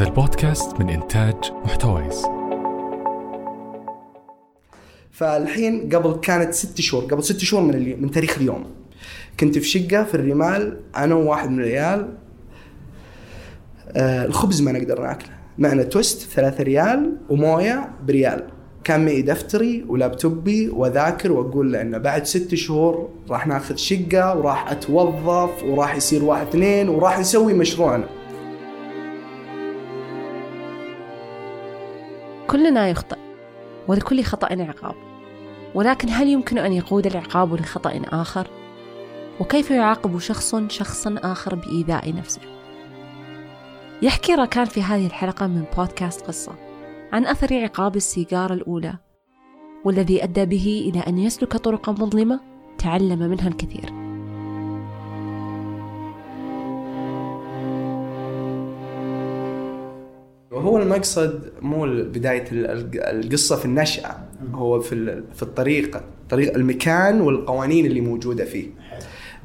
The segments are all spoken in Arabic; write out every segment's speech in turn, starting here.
هذا البودكاست من إنتاج محتويس. فالحين قبل كانت ست شهور قبل ست شهور من اليوم من تاريخ اليوم. كنت في شقة في الرمال أنا وواحد من العيال. آه الخبز ما نقدر ناكله. معنا توست ثلاثة ريال وموية بريال. كان معي دفتري ولابتوبي وأذاكر وأقول له انه بعد ست شهور راح ناخذ شقة وراح أتوظف وراح يصير واحد اثنين وراح نسوي مشروعنا. كلنا يخطئ ولكل خطأ عقاب ولكن هل يمكن أن يقود العقاب لخطأ آخر؟ وكيف يعاقب شخص شخصا آخر بإيذاء نفسه؟ يحكي راكان في هذه الحلقة من بودكاست قصة عن أثر عقاب السيجارة الأولى والذي أدى به إلى أن يسلك طرقا مظلمة تعلم منها الكثير وهو المقصد مو بداية القصة في النشأة هو في في الطريقة طريق المكان والقوانين اللي موجودة فيه.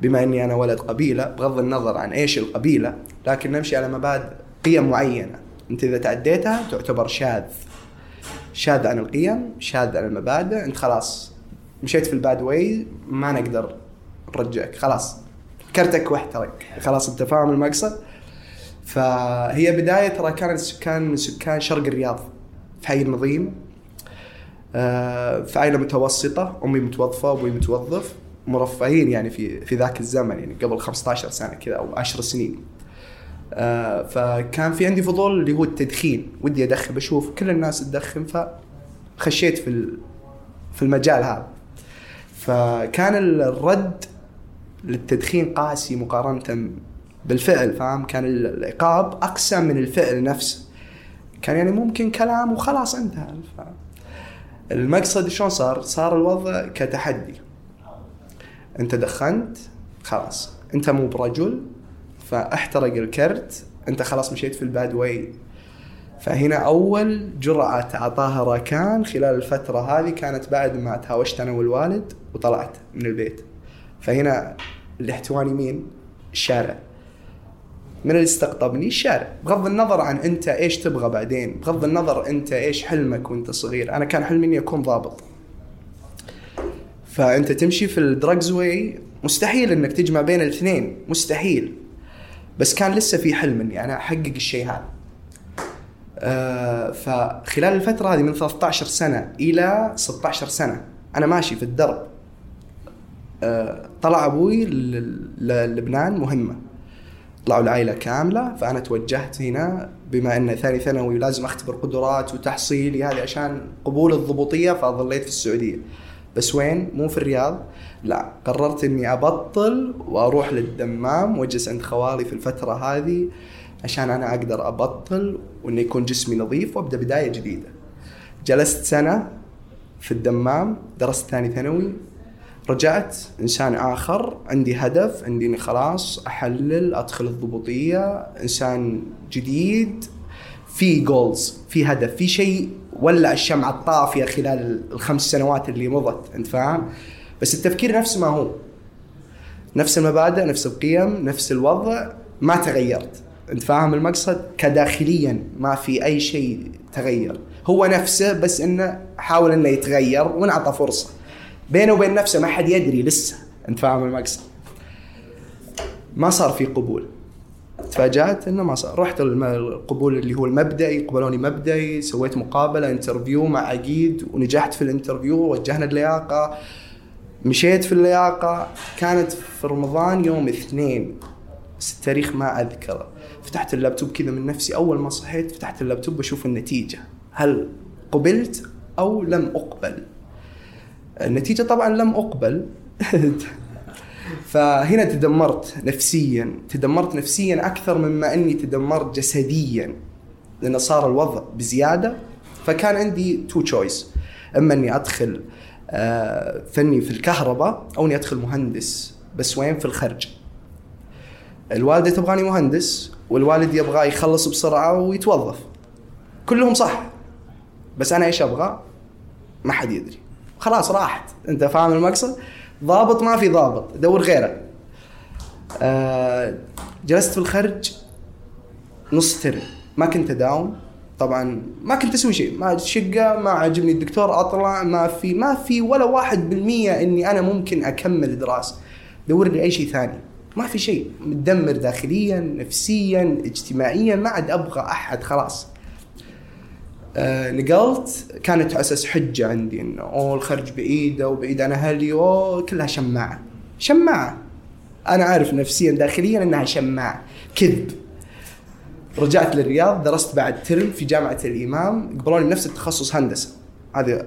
بما إني أنا ولد قبيلة بغض النظر عن إيش القبيلة لكن نمشي على مبادئ قيم معينة. أنت إذا تعديتها تعتبر شاذ. شاذ عن القيم شاذ عن المبادئ أنت خلاص مشيت في الباد واي ما نقدر نرجعك. خلاص كرتك واحترق خلاص أنت فاهم المقصد؟ فهي بداية ترى كانت سكان من سكان شرق الرياض في حي النظيم آه، في عائلة متوسطة أمي متوظفة وابوي متوظف مرفهين يعني في في ذاك الزمن يعني قبل 15 سنة كذا أو 10 سنين. آه، فكان في عندي فضول اللي هو التدخين ودي أدخن بشوف كل الناس تدخن فخشيت في في المجال هذا. فكان الرد للتدخين قاسي مقارنة بالفعل. فاهم؟ كان العقاب اقسى من الفعل نفسه. كان يعني ممكن كلام وخلاص انتهى. المقصد شلون صار؟ صار الوضع كتحدي. انت دخنت خلاص. انت مو برجل فاحترق الكرت. انت خلاص مشيت في الباد واي. فهنا أول جرعة اعطاها راكان خلال الفترة هذه كانت بعد ما تهاوشت أنا والوالد وطلعت من البيت. فهنا اللي احتواني مين؟ الشارع. من اللي استقطبني؟ الشارع. بغض النظر عن أنت إيش تبغى بعدين بغض النظر أنت إيش حلمك وأنت صغير. أنا كان حلمي إني أكون ضابط. فأنت تمشي في ال drugs way مستحيل إنك تجمع بين الاثنين. مستحيل. بس كان لسه في حلم إني أنا أحقق الشيء هذا. آه فخلال الفترة هذه من 13 سنة إلى 16 سنة أنا ماشي في الدرب. آه طلع أبوي للبنان مهمة. طلعوا العائلة كاملة فأنا توجهت هنا بما أن ثاني ثانوي ولازم أختبر قدرات وتحصيلي هذه عشان قبول الضبوطيه فظليت في السعودية بس وين؟ مو في الرياض لا قررت إني أبطل وأروح للدمام وأجلس عند خوالي في الفترة هذه عشان أنا أقدر أبطل وإنه يكون جسمي نظيف وأبدأ بداية جديدة. جلست سنة في الدمام درست ثاني ثانوي رجعت إنسان آخر عندي هدف عندي إني خلاص أحلل أدخل الضبوطيه إنسان جديد في جولز في هدف في شيء ولع الشمعة الطافية خلال الخمس سنوات اللي مضت أنت فاهم؟ بس التفكير نفس ما هو. نفس المبادئ نفس القيم نفس الوضع ما تغيرت. أنت فاهم المقصد؟ كداخليا ما في أي شيء تغير. هو نفسه بس إنه حاول إنه يتغير وانعطى فرصة. بينه وبين نفسه ما حد يدري لسه انت فاهم المقصد ما صار في قبول. تفاجأت إنه ما صار. رحت القبول اللي هو المبدئي قبلوني مبدئي سويت مقابلة interview مع عقيد ونجحت في ال interview وجهنا اللياقة. مشيت في اللياقة. كانت في رمضان يوم اثنين. بس التاريخ ما أذكره. فتحت اللابتوب كذا من نفسي. أول ما صحيت فتحت اللابتوب بشوف النتيجة. هل قبلت أو لم أقبل؟ النتيجة طبعا لم أقبل. فهنا تدمرت نفسيا تدمرت نفسيا أكثر مما أني تدمرت جسديا لأنه صار الوضع بزيادة. فكان عندي two choice إما أني أدخل آه، فني في الكهرباء أو أني أدخل مهندس بس وين؟ في الخرج. الوالدة تبغاني مهندس والوالد يبغى يخلص بسرعة ويتوظف. كلهم صح بس أنا إيش أبغى؟ ما حد يدري. خلاص راحت. انت فاهم المقصد؟ ضابط ما في ضابط دور غيره. آه جلست في الخرج نص ترم. ما كنت أداوم. طبعا ما كنت أسوي شيء. ما شقة ما عجبني الدكتور أطلع ما في ما في ولا واحد بالمية إني أنا ممكن أكمل دراسة. دور لي اي شيء ثاني. ما في شيء. متدمر داخليا نفسيا اجتماعيا. ما عاد أبغى أحد خلاص. آه نقلت. كانت على أساس حجة عندي إنه أوه الخرج بعيده وبعيد عن أهلي. أوه كلها شماعة. شماعة. أنا عارف نفسيا داخليا إنها شماعة. كذب. رجعت للرياض درست بعد ترم في جامعة الإمام. قبلوني بنفس التخصص هندسة. هذه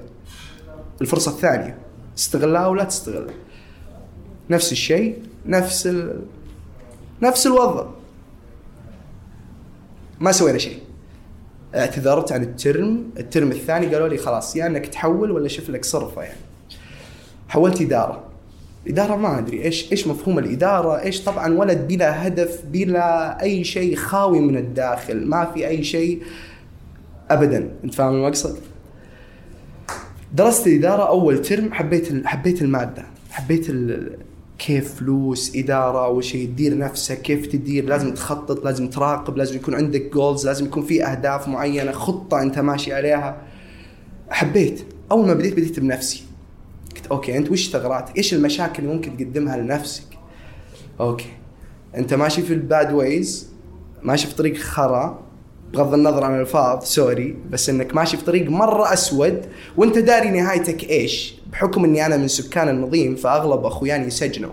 الفرصة الثانية. استغلها ولا تستغلها نفس الشيء نفس ال... نفس الوضع. ما سوينا شيء. اعتذرت عن الترم الترم الثاني قالوا لي خلاص يا إنك تحول ولا شوف لك صرفة يعني. حولت إدارة. الاداره ما أدري إيش إيش مفهوم الإدارة؟ إيش طبعا ولد بلا هدف بلا أي شيء خاوي من الداخل ما في أي شيء ابدا. أنت فاهم المقصد؟ درست الاداره أول ترم حبيت حبيت المادة حبيت كيف فلوس إدارة شيء تدير نفسك كيف تدير لازم تخطط لازم تراقب لازم يكون عندك جولز لازم يكون في أهداف معينة خطة أنت ماشي عليها. حبيت أول ما بديت بديت بنفسي. قلت okay أنت وش ثغراتك إيش المشاكل اللي ممكن تقدمها لنفسك؟ okay أنت ماشي في ال bad ways ماشي في طريق خرا. بغض النظر عن الالفاظ sorry بس إنك ماشي في طريق مرة أسود وأنت داري نهايتك إيش؟ بحكم إني أنا من سكان النظيم فأغلب أخوياني يسجنوا.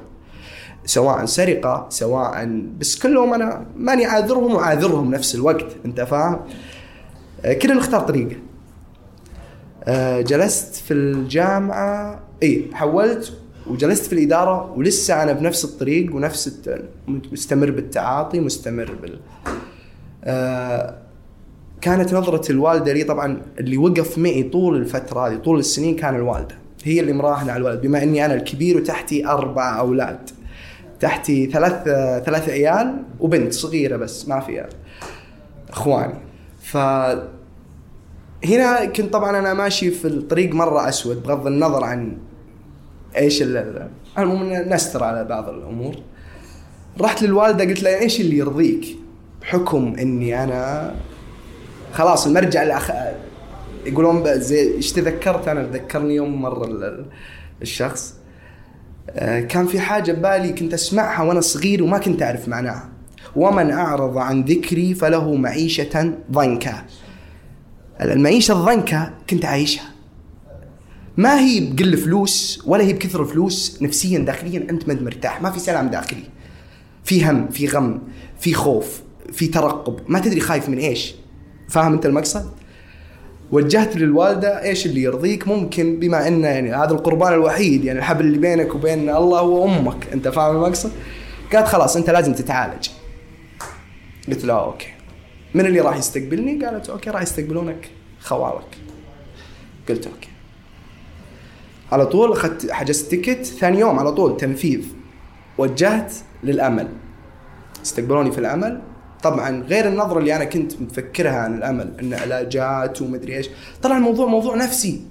سواء سرقة سواء بس كلهم أنا ماني عاذرهم وعاذرهم نفس الوقت أنت فاهم؟ آه، كلنا نختار طريقه آه، جلست في الجامعة إي حولت وجلست في الإدارة ولسه أنا بنفس الطريق ونفس مستمر بالتعاطي مستمر بال آه، كانت نظرة الوالدة لي طبعا اللي وقف معي طول الفترة هذه طول السنين كان الوالدة. هي اللي مراهنة على الولد بما إني أنا الكبير وتحتي أربع أولاد. تحتي ثلاث ثلاث عيال وبنت صغيرة بس ما فيها إخواني. ف هنا كنت طبعا أنا ماشي في الطريق مرة أسود بغض النظر عن إيش المهم نستر على بعض الأمور. رحت للوالدة قلت لها إيش اللي يرضيك؟ بحكم إني أنا خلاص المرجع الأخ... يقولون زي إيش تذكرت؟ أنا ذكرني يوم مرة الشخص. آه، كان في حاجة ببالي كنت أسمعها وأنا صغير وما كنت أعرف معناها. ومن أعرض عن ذكري فله معيشة ضنكا. المعيشة الضنكا كنت عايشها ما هي بقل فلوس ولا هي بكثر فلوس نفسيا داخليا. أنت ما مرتاح. ما في سلام داخلي. في هم في غم في خوف في ترقب. ما تدري خايف من إيش. فاهم أنت المقصد؟ وجهت للوالدة إيش اللي يرضيك؟ ممكن بما انه يعني هذا القربان الوحيد يعني الحبل اللي بينك وبين الله وامك أنت فاهم المقصد؟ قالت خلاص أنت لازم تتعالج. قلت لها okay. من اللي راح يستقبلني؟ قالت okay راح يستقبلونك خوالك. قلت okay. على طول أخذت حجزت ticket. ثاني يوم على طول تنفيذ. وجهت للأمل. استقبلوني في الأمل. طبعا غير النظرة اللي أنا كنت مفكرها عن الأمل إن علاجات ومدري إيش. طلع الموضوع موضوع نفسي.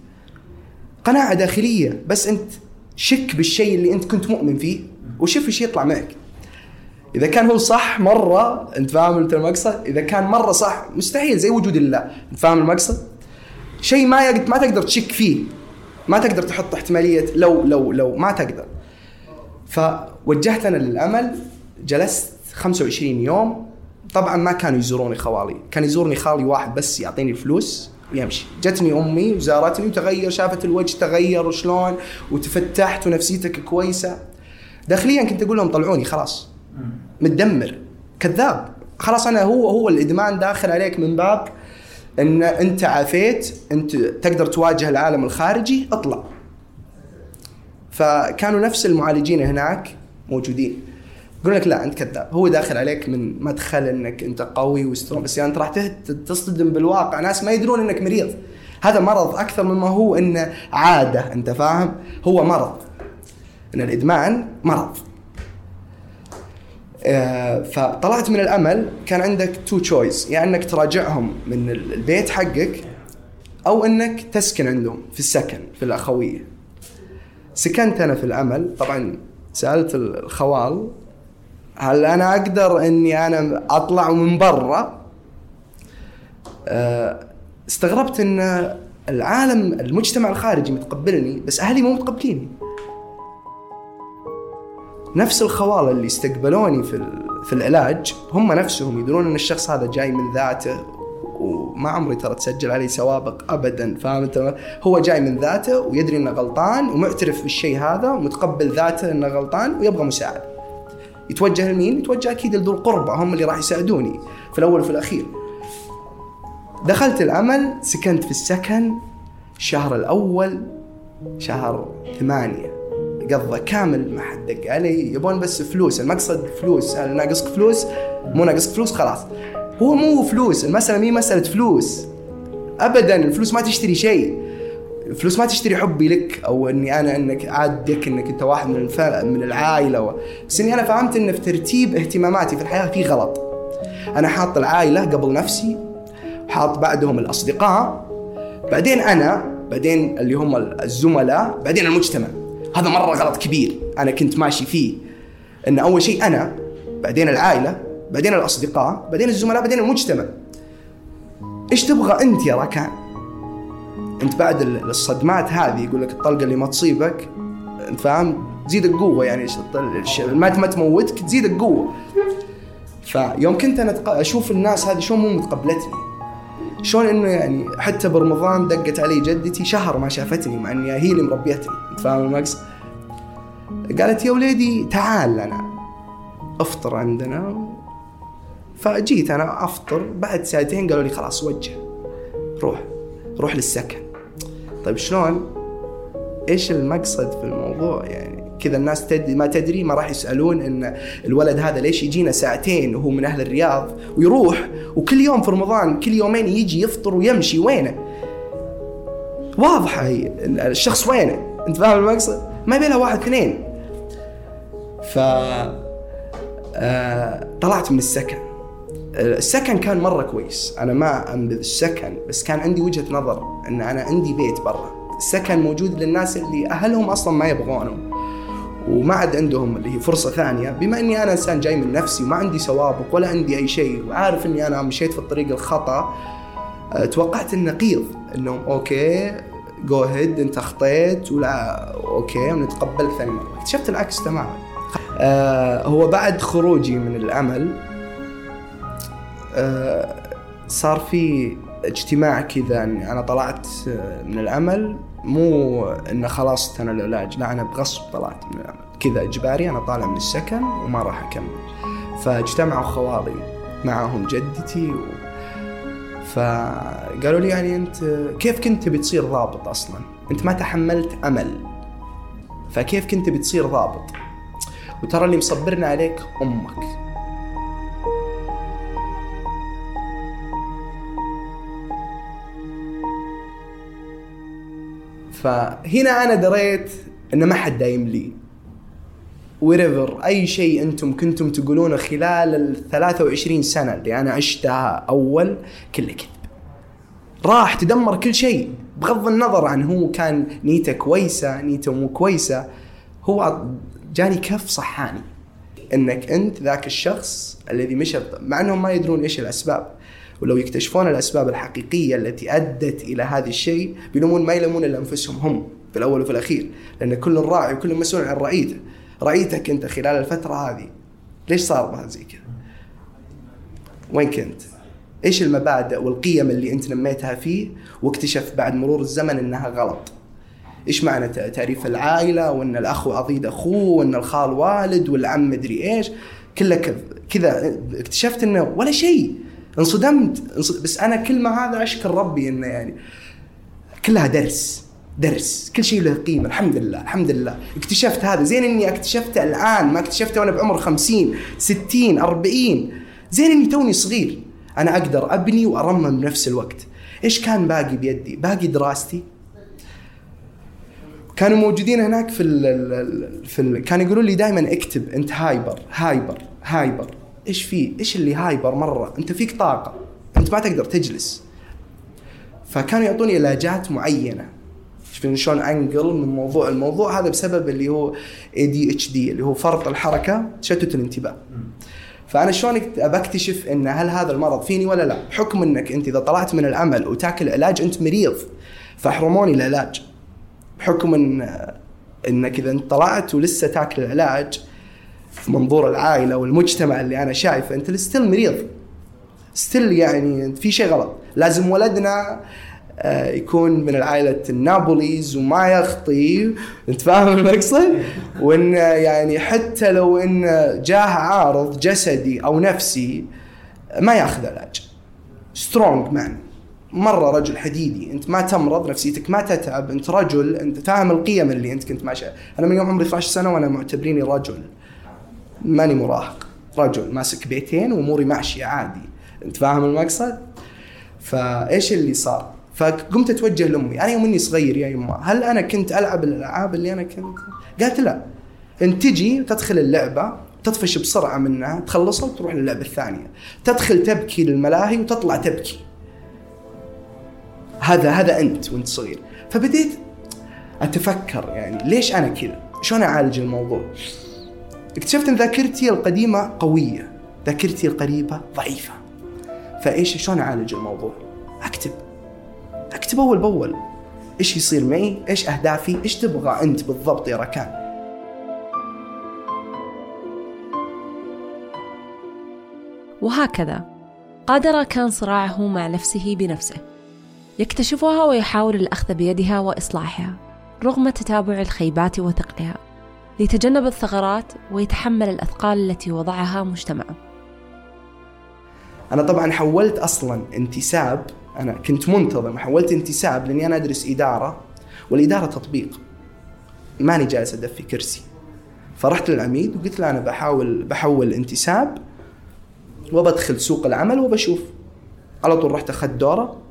قناعة داخلية. بس أنت شك بالشيء اللي أنت كنت مؤمن فيه وشوف إيش يطلع معك. إذا كان هو صح مرة. أنت فاهم المقصد؟ إذا كان مرة صح مستحيل. زي وجود الله. أنت فاهم المقصد؟ شيء ما ما تقدر تشك فيه. ما تقدر تحط احتمالية. لو لو لو ما تقدر. فوجهت أنا للأمل. جلست 25 يوم. طبعا ما كانوا يزوروني خوالي. كان يزورني خالي واحد بس يعطيني الفلوس ويمشي. جتني أمي وزارتني وتغير شافت الوجه تغير وشلون وتفتحت ونفسيتك كويسة. داخليا كنت أقول لهم طلعوني خلاص. متدمر. كذاب. خلاص أنا هو هو الإدمان داخل عليك من باب إن أنت عافيت أنت تقدر تواجه العالم الخارجي اطلع. فكانوا نفس المعالجين هناك موجودين. يقول لك لا أنت كذاب. هو داخل عليك من مدخل إنك أنت قوي وسترونج بس يعني أنت راح تصطدم بالواقع. ناس ما يدرون إنك مريض. هذا مرض أكثر مما هو إنه عادة أنت فاهم؟ هو مرض. إن الإدمان مرض. آه، فطلعت من الأمل كان عندك two choice يا إنك تراجعهم من البيت حقك أو إنك تسكن عندهم في السكن في الأخوية. سكنت أنا في الأمل. طبعا سألت الخوال هل أنا أقدر إني أنا أطلع من برا؟ آه، استغربت إن العالم المجتمع الخارجي متقبلني بس أهلي مو متقبليني. نفس الخوال اللي استقبلوني في في العلاج هم نفسهم يدرون إن الشخص هذا جاي من ذاته وما عمري ترى تسجل عليه سوابق ابدا فاهم هو جاي من ذاته ويدري إنه غلطان ومعترف بالشيء هذا ومتقبل ذاته إنه غلطان ويبغى مساعدة. يتوجه لمين؟ يتوجه أكيد لذو القربى هم اللي راح يساعدوني في الأول وفي الأخير. دخلت العمل سكنت في السكن الشهر الأول شهر ثمانية. قضى كامل ما حد دق علي يبون بس فلوس المقصد فلوس هل ناقصك فلوس؟ مو ناقصك فلوس خلاص. هو مو فلوس المسألة مي مسألة فلوس. ابدا الفلوس ما تشتري شيء. الفلوس ما تشتري حبي لك أو إني أنا إنك عادك إنك أنت واحد من الف... من العائلة و... بس إني أنا فهمت إن في ترتيب اهتماماتي في الحياة في غلط. أنا حاط العائلة قبل نفسي حاط بعدهم الأصدقاء بعدين أنا بعدين اللي هم الزملاء بعدين المجتمع. هذا مرة غلط كبير أنا كنت ماشي فيه. إن أول شيء أنا بعدين العائلة بعدين الأصدقاء بعدين الزملاء بعدين المجتمع. إيش تبغى أنت يا راكان انت بعد ال- الصدمات هذه يقول لك الطلقة اللي ما تصيبك انت فاهم؟ تزيدك قوه يعني ما ما تموتك تزيدك قوه فيوم كنت أنا أشوف الناس هذه شلون مو متقبلتني. شلون إنه يعني حتى برمضان دقت علي جدتي شهر ما شافتني مع إني هي اللي مربيتني انت فاهم المقصد؟ قالت يا وليدي تعال لنا أفطر عندنا. فجيت أنا أفطر بعد ساعتين قالوا لي خلاص وجه روح روح للسكن. طيب شلون؟ إيش المقصد في الموضوع؟ يعني كذا الناس تدري ما تدري ما راح يسألون إن الولد هذا ليش يجينا ساعتين وهو من أهل الرياض ويروح وكل يوم في رمضان كل يومين يجي يفطر ويمشي وينه؟ واضحة هي. الشخص وينه؟ أنت فاهم المقصد؟ ما يبي لها واحد اثنين. ف آه طلعت من السكن. السكن كان مرة كويس. أنا ما أنبذ السكن بس كان عندي وجهة نظر إن أنا عندي بيت برا. السكن موجود للناس اللي أهلهم أصلا ما يبغونه وما عاد عندهم اللي هي فرصة ثانية. بما إني أنا إنسان جاي من نفسي وما عندي سوابق ولا عندي أي شيء وعارف إني أنا مشيت في الطريق الخطأ توقعت النقيض إنهم okay go ahead أنت أخطيت ولا okay ونتقبلك ثاني مرة. اكتشفت العكس تماما. آه هو بعد خروجي من العمل صار في اجتماع كذا إني أنا طلعت آه، من العمل مو إنه خلاص أنا العلاج لا أنا بغصب طلعت من العمل كذا إجباري أنا طالع من السكن وما راح أكمل فاجتمعوا خوالي معهم جدتي و... فقالوا لي يعني أنت كيف كنت بتصير ضابط أصلا؟ أنت ما تحملت أمل فكيف كنت بتصير ضابط؟ وترى اللي مصبرنا عليك أمك فهنا أنا دريت إن ما حد دايم لي. وريفر أي شيء أنتم كنتم تقولونه خلال ال 23 سنة اللي أنا عشتها أول كله كذب. راح تدمر كل شيء. بغض النظر عن هو كان نيته كويسة نيته مو كويسة هو جاني كف صحاني. إنك أنت ذاك الشخص الذي مشى مع إنهم ما يدرون إيش الأسباب. ولو يكتشفون الأسباب الحقيقية التي أدت إلى هذا الشيء بيلومون ما يلومون إلا أنفسهم هم في الأول وفي الأخير لأن كل راعي وكل مسؤول عن رعيته رعيتك أنت خلال الفترة هذه ليش صار بها زي كذا؟ وين كنت؟ إيش المبادئ والقيم اللي أنت نميتها فيه واكتشفت بعد مرور الزمن إنها غلط؟ إيش معنى تعريف العائلة وإن الأخ عضيد أخوه وإن الخال والد والعم مدري إيش كله كذ- كذا اكتشفت إنه ولا شيء انصدمت. انص- بس أنا كل ما هذا أشكر ربي إنه يعني كلها درس درس. كل شيء له قيمة. الحمد لله الحمد لله. اكتشفت هذا. زين إني اكتشفته الآن. ما اكتشفته وأنا بعمر 50 60 40 زين إني توني صغير. أنا أقدر أبني وأرمم بنفس الوقت. إيش كان باقي بيدي؟ باقي دراستي. كانوا موجودين هناك في ال ال في ال كانوا يقولون لي دائما اكتب. أنت hyper hyper hyper. إيش في؟ إيش اللي hyper مره أنت فيك طاقة. أنت ما تقدر تجلس. فكانوا يعطوني علاجات معينة. شوفين شلون أنقل من موضوع الموضوع هذا بسبب اللي هو ADHD اللي هو فرط الحركة تشتت الانتباه. فأنا شلون بكتشف إن هل هذا المرض فيني ولا لا؟ بحكم إنك أنت إذا طلعت من العمل وتاكل علاج أنت مريض. فحرموني العلاج. بحكم ان إنك إذا أنت طلعت ولسه تاكل العلاج في منظور العائلة والمجتمع اللي أنا شايفه أنت still مريض. still يعني في شيء غلط. لازم ولدنا آه، يكون من العائلة النابوليز وما يخطي. أنت فاهم المقصد؟ وإن يعني حتى لو إن جاه عارض جسدي أو نفسي ما ياخذ علاج. strong man مرة رجل حديدي. أنت ما تمرض نفسيتك ما تتعب. أنت رجل أنت فاهم القيم اللي أنت كنت ماشي أنا من يوم عمري 12 سنة وأنا معتبريني رجل. ماني مراهق. رجل ماسك بيتين وأموري ماشيه عادي. أنت فاهم المقصد؟ فإيش اللي صار؟ فقمت أتوجه لأمي. أنا يوم إني صغير يا يما هل أنا كنت ألعب الألعاب اللي أنا كنت؟ قالت لا. أنت تجي تدخل اللعبة تطفش بسرعة منها تخلصها وتروح للعبة الثانية. تدخل تبكي للملاهي وتطلع تبكي. هذا هذا أنت وأنت صغير. فبديت أتفكر يعني ليش أنا كذا؟ شلون أعالج الموضوع؟ اكتشفت أن ذاكرتي القديمة قوية ذاكرتي القريبة ضعيفة. فإيش شلون أعالج الموضوع؟ أكتب. أكتب أول بأول. إيش يصير معي؟ إيش أهدافي؟ إيش تبغى أنت بالضبط يا ركان؟ وهكذا. قادر كان صراعه مع نفسه بنفسه. يكتشفها ويحاول الأخذ بيدها وإصلاحها رغم تتابع الخيبات وثقلها. ليتجنب الثغرات ويتحمل الأثقال التي وضعها مجتمعه. أنا طبعا حولت أصلا انتساب أنا كنت منتظم حولت انتساب لأني أنا أدرس إدارة والإدارة تطبيق. ماني جالس أدفي كرسي. فرحت للعميد وقلت له أنا بحاول بحول انتساب وبدخل سوق العمل وبشوف. على طول رحت أخذت دوره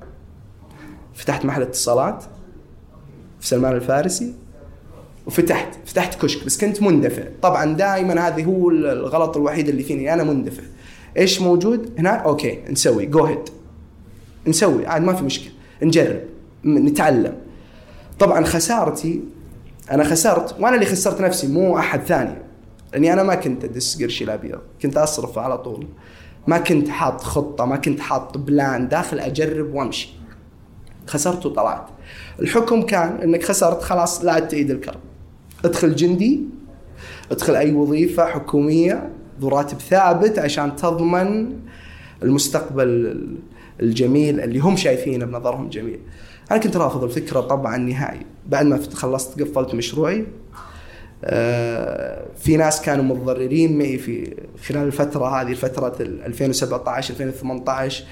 فتحت محل اتصالات في سلمان الفارسي. وفتحت فتحت كشك بس كنت مندفع. طبعا دائما هذه هو الغلط الوحيد اللي فيني أنا مندفع. إيش موجود هناك؟ okay نسوي. go ahead نسوي. عاد ما في مشكلة. نجرب. نتعلم. طبعا خسارتي أنا خسرت وأنا اللي خسرت نفسي مو أحد ثاني. لأني أنا ما كنت أدس قرشي الابيض كنت أصرف على طول. ما كنت حاط خطة ما كنت حاط plan. داخل أجرب وأمشي. خسرت وطلعت. الحكم كان إنك خسرت خلاص لا تعيد الكرة أدخل جندي أدخل أي وظيفة حكومية ذو راتب ثابت عشان تضمن المستقبل الجميل اللي هم شايفينه بنظرهم جميل. أنا كنت رافض الفكرة طبعا نهائي. بعد ما خلصت قفلت مشروعي. آه، في ناس كانوا متضررين معي في خلال الفترة هذه فترة 2017 2018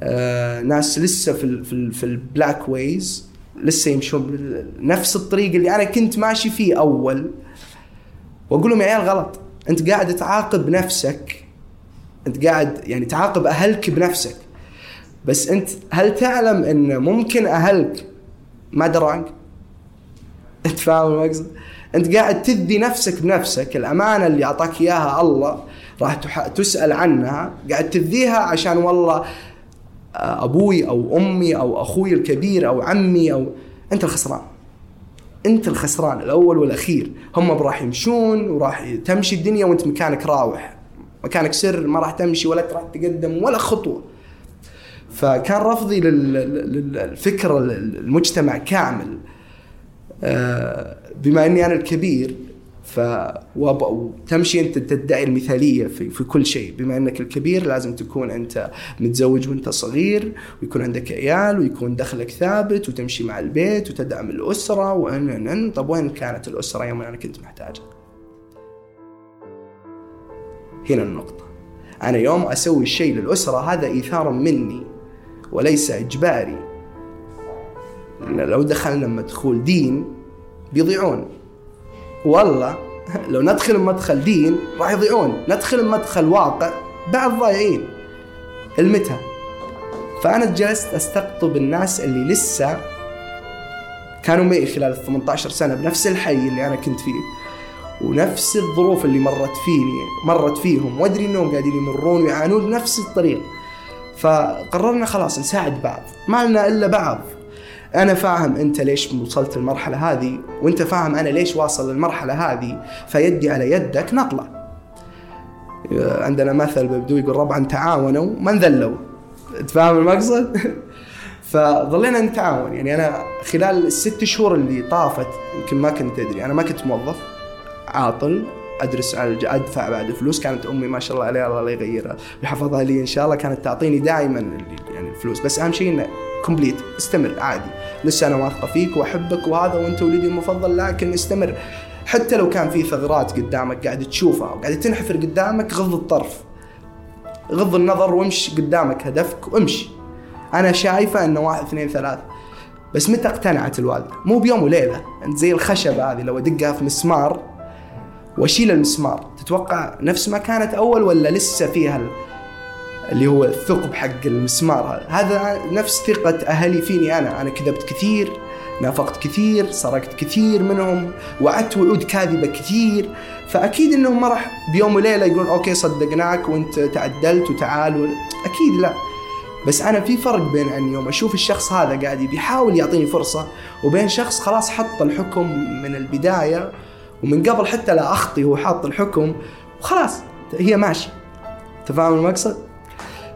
آه، ناس لسه في في ال black ways. لسه يمشون نفس الطريق اللي أنا كنت ماشي فيه أول. وأقول لهم يا عيال غلط. أنت قاعد تعاقب نفسك. أنت قاعد يعني تعاقب أهلك بنفسك. بس أنت هل تعلم أن ممكن أهلك ما دراك؟ أنت فاهم المقصد؟ أنت قاعد تذي نفسك بنفسك. الأمانة اللي أعطاك إياها الله راح تسأل عنها. قاعد تذيها عشان والله أبوي أو أمي أو أخوي الكبير أو عمي أو أنت الخسران. أنت الخسران الأول والأخير. هم راح يمشون وراح تمشي الدنيا وأنت مكانك راوح. مكانك سر ما راح تمشي ولا راح تقدم ولا خطوة. فكان رفضي لل- لل- للفكر المجتمع كامل. آه، بما إني أنا الكبير ف وتمشي انت تدعي المثالية في, في كل شيء. بما انك الكبير لازم تكون انت متزوج وانت صغير ويكون عندك عيال ويكون دخلك ثابت وتمشي مع البيت وتدعم الأسرة وان ان أن. طب وين كانت الأسرة يوم أنا كنت محتاجها؟ هنا النقطة. أنا يوم أسوي الشيء للأسرة هذا إيثار مني وليس إجباري. لو دخلنا مدخول دين بيضيعون. والله لو ندخل مدخل دين راح يضيعون. ندخل مدخل واقع بعد ضايعين. المتى؟ فأنا جلست أستقطب الناس اللي لسه كانوا معي خلال ال 18 سنة بنفس الحي اللي أنا كنت فيه ونفس الظروف اللي مرت فيني مرت فيهم. وأدري إنهم قاعدين يمرون ويعانون بنفس الطريق. فقررنا خلاص نساعد بعض. ما لنا إلا بعض. أنا فاهم أنت ليش وصلت المرحله هذه وأنت فاهم أنا ليش واصل للمرحلة هذه فيدي على يدك نطلع عندنا مثل ببدو يقول ربعا تعاونوا ما انذلوا. تفهم المقصد؟ فظلينا نتعاون. يعني أنا خلال الست شهور اللي طافت يمكن ما كنت أدري أنا ما كنت موظف عاطل أدرس على أدفع بعد فلوس كانت أمي ما شاء الله عليها الله لا يغيرها ويحفظها لي إن شاء الله كانت تعطيني دائما يعني الفلوس. بس أهم شيء إنه كومبليت استمر عادي. لسه أنا واثقة فيك وأحبك وهذا وأنت ولدي المفضل لكن استمر. حتى لو كان في ثغرات قدامك قاعد تشوفها وقاعد تنحفر قدامك غض الطرف. غض النظر وامشي قدامك هدفك وامشي أنا شايفة إنه واحد اثنين ثلاث بس متى اقتنعت الوالده؟ مو بيوم وليلة، أنت زي الخشبة هذه لو أدقها في مسمار وأشيل المسمار، تتوقع نفس ما كانت أول ولا لسه فيها اللي هو الثقب حق المسمار هذا؟ هذا نفس ثقة أهلي فيني أنا، أنا كذبت كثير، نافقت كثير، سرقت كثير منهم، وعدت وعود كاذبة كثير، فأكيد انهم ما راح بيوم وليلة يقولون أوكي صدقناك وأنت تعدلت وتعال و... أكيد لا. بس أنا في فرق بين ان يوم أشوف الشخص هذا قاعد بيحاول يعطيني فرصة وبين شخص خلاص حط الحكم من البداية ومن قبل حتى لا أخطي هو حاط الحكم وخلاص هي ماشي. انت فاهم المقصد؟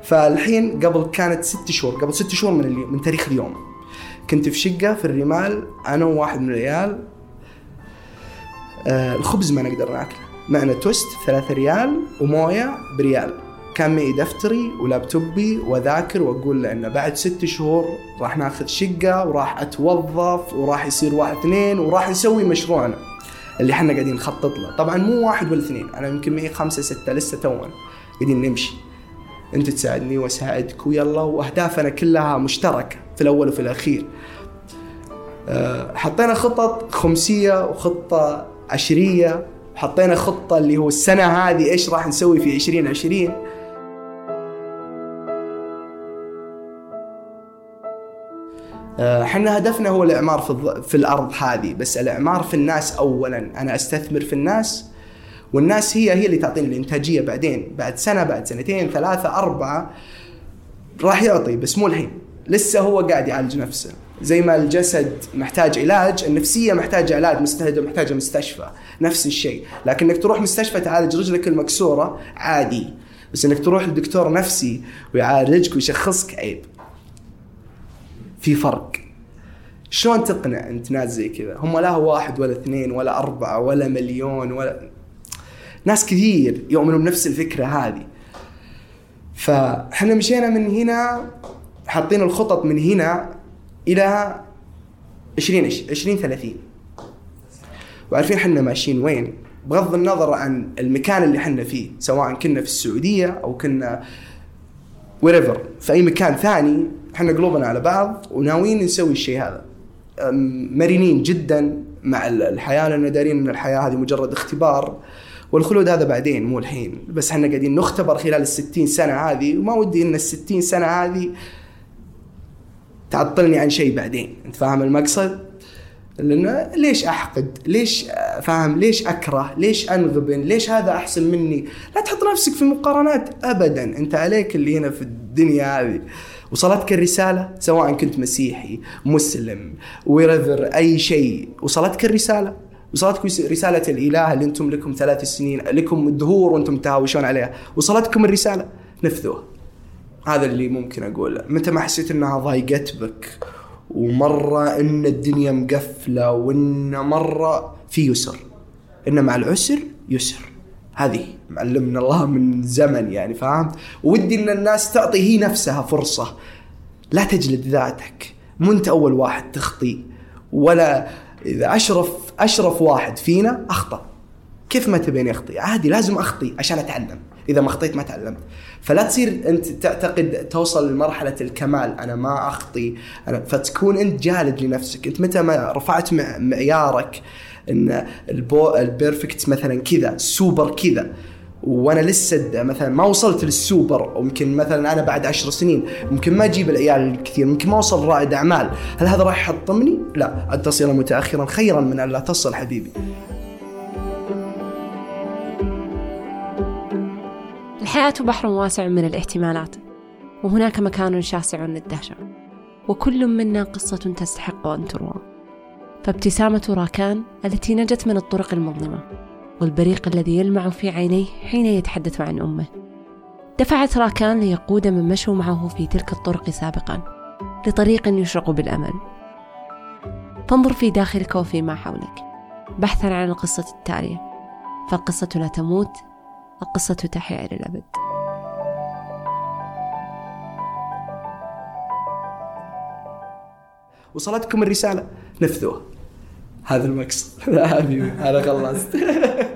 فالحين قبل كانت ست شهور قبل ست شهور من اليوم من تاريخ اليوم. كنت في شقة في الرمال أنا وواحد من العيال. آه الخبز ما نقدر ناكله. معنا توست ثلاثة ريال وموية بريال. كان معي دفتري ولابتوبي وأذاكر وأقول له انه بعد ست شهور راح ناخذ شقة وراح أتوظف وراح يصير واحد اثنين وراح نسوي مشروعنا اللي إحنا قاعدين نخطط له. طبعا مو واحد ولا اثنين أنا يمكن معي خمسة ستة لسه تونا قاعدين نمشي. أنت تساعدني وأساعدك. ويلا وأهدافنا كلها مشتركة في الأول وفي الأخير. أه، حطينا خطط خمسية وخطة عشرية. حطينا خطة اللي هو السنة هذه إيش راح نسوي في 2020 إحنا هدفنا هو الإعمار في, في الأرض هذه. بس الإعمار في الناس اولا. أنا أستثمر في الناس والناس هي هي اللي تعطيني الإنتاجية بعدين. بعد سنة بعد سنتين ثلاثة أربعة راح يعطي بس مو الحين. لسه هو قاعد يعالج نفسه. زي ما الجسد محتاج علاج النفسية محتاجة علاج مستهدى محتاجة مستشفى. نفس الشيء. لكن إنك تروح مستشفى تعالج رجلك المكسورة عادي. بس إنك تروح لدكتور نفسي ويعالجك ويشخصك عيب. في فرق. شلون تقنع أنت ناس زي كذا؟ هم لا هو واحد ولا اثنين ولا أربعة ولا مليون ولا ناس كثير يؤمنوا بنفس الفكرة هذه. فإحنا مشينا من هنا حاطين الخطط من هنا إلى 20 20 30 وعارفين إحنا ماشيين وين؟ بغض النظر عن المكان اللي إحنا فيه سواء كنا في السعودية أو كنا wherever في أي مكان ثاني إحنا قلوبنا على بعض وناويين نسوي الشيء هذا. مرنين جدا مع ال- الحياة لأن دارين إن الحياة هذه مجرد اختبار. والخلود هذا بعدين مو الحين بس إحنا قاعدين نختبر خلال الستين سنة هذه وما ودي إن الستين سنة هذه تعطلني عن شيء بعدين. أنت فاهم المقصد؟ لأن ليش أحقد؟ ليش فاهم؟ ليش أكره؟ ليش أنغبن؟ ليش هذا أحسن مني؟ لا تحط نفسك في مقارنات ابدا. أنت عليك اللي هنا في الدنيا هذه. وصلتك الرسالة؟ سواء كنت مسيحي مسلم ويرذر أي شيء وصلتك الرسالة؟ وصلتكم رسالة الإله اللي أنتم لكم ثلاث سنين لكم الدهور وأنتم تهاوشون عليها. وصلتكم الرسالة. نفذوها. هذا اللي ممكن أقوله. متى ما حسيت إنها ضايقت بك ومرة إن الدنيا مقفلة وإن مرة في يسر. إن مع العسر يسر. هذه معلمنا الله من زمن يعني فاهم ودي إن الناس تعطي هي نفسها فرصة. لا تجلد ذاتك. مو أنت أول واحد تخطي. ولا إذا أشرف أشرف واحد فينا أخطأ. كيف ما تبين يخطي عادي لازم أخطي عشان أتعلم. إذا ما أخطيت ما تعلمت. فلا تصير أنت تعتقد توصل لمرحلة الكمال أنا ما أخطي أنا فتكون أنت جالد لنفسك. أنت متى ما رفعت مع- معيارك إن ال perfect مثلا كذا سوبر كذا وأنا لسه مثلا ما وصلت للسوبر ويمكن مثلا أنا بعد عشر سنين ممكن ما أجيب العيال الكثير ممكن ما أوصل رائد أعمال. هل هذا راح يحطمني؟ لا. ان متاخرا خيرا من أن لا تصل حبيبي. الحياة بحر واسع من الاحتمالات وهناك مكان شاسع للدهشة وكل منا قصة تستحق أن تروى. فابتسامة راكان التي نجت من الطرق المظلمة. والبريق الذي يلمع في عينيه حين يتحدث عن أمه. دفعت راكان ليقود من مشوا معه في تلك الطرق سابقا لطريق يشرق بالأمل. فانظر في داخلك وفيما حولك. بحثا عن القصة التالية. فالقصة لا تموت القصة تحيا إلى الأبد. وصلتكم الرسالة. نفذوها. هذا المقصد حبيبي أنا خلصت.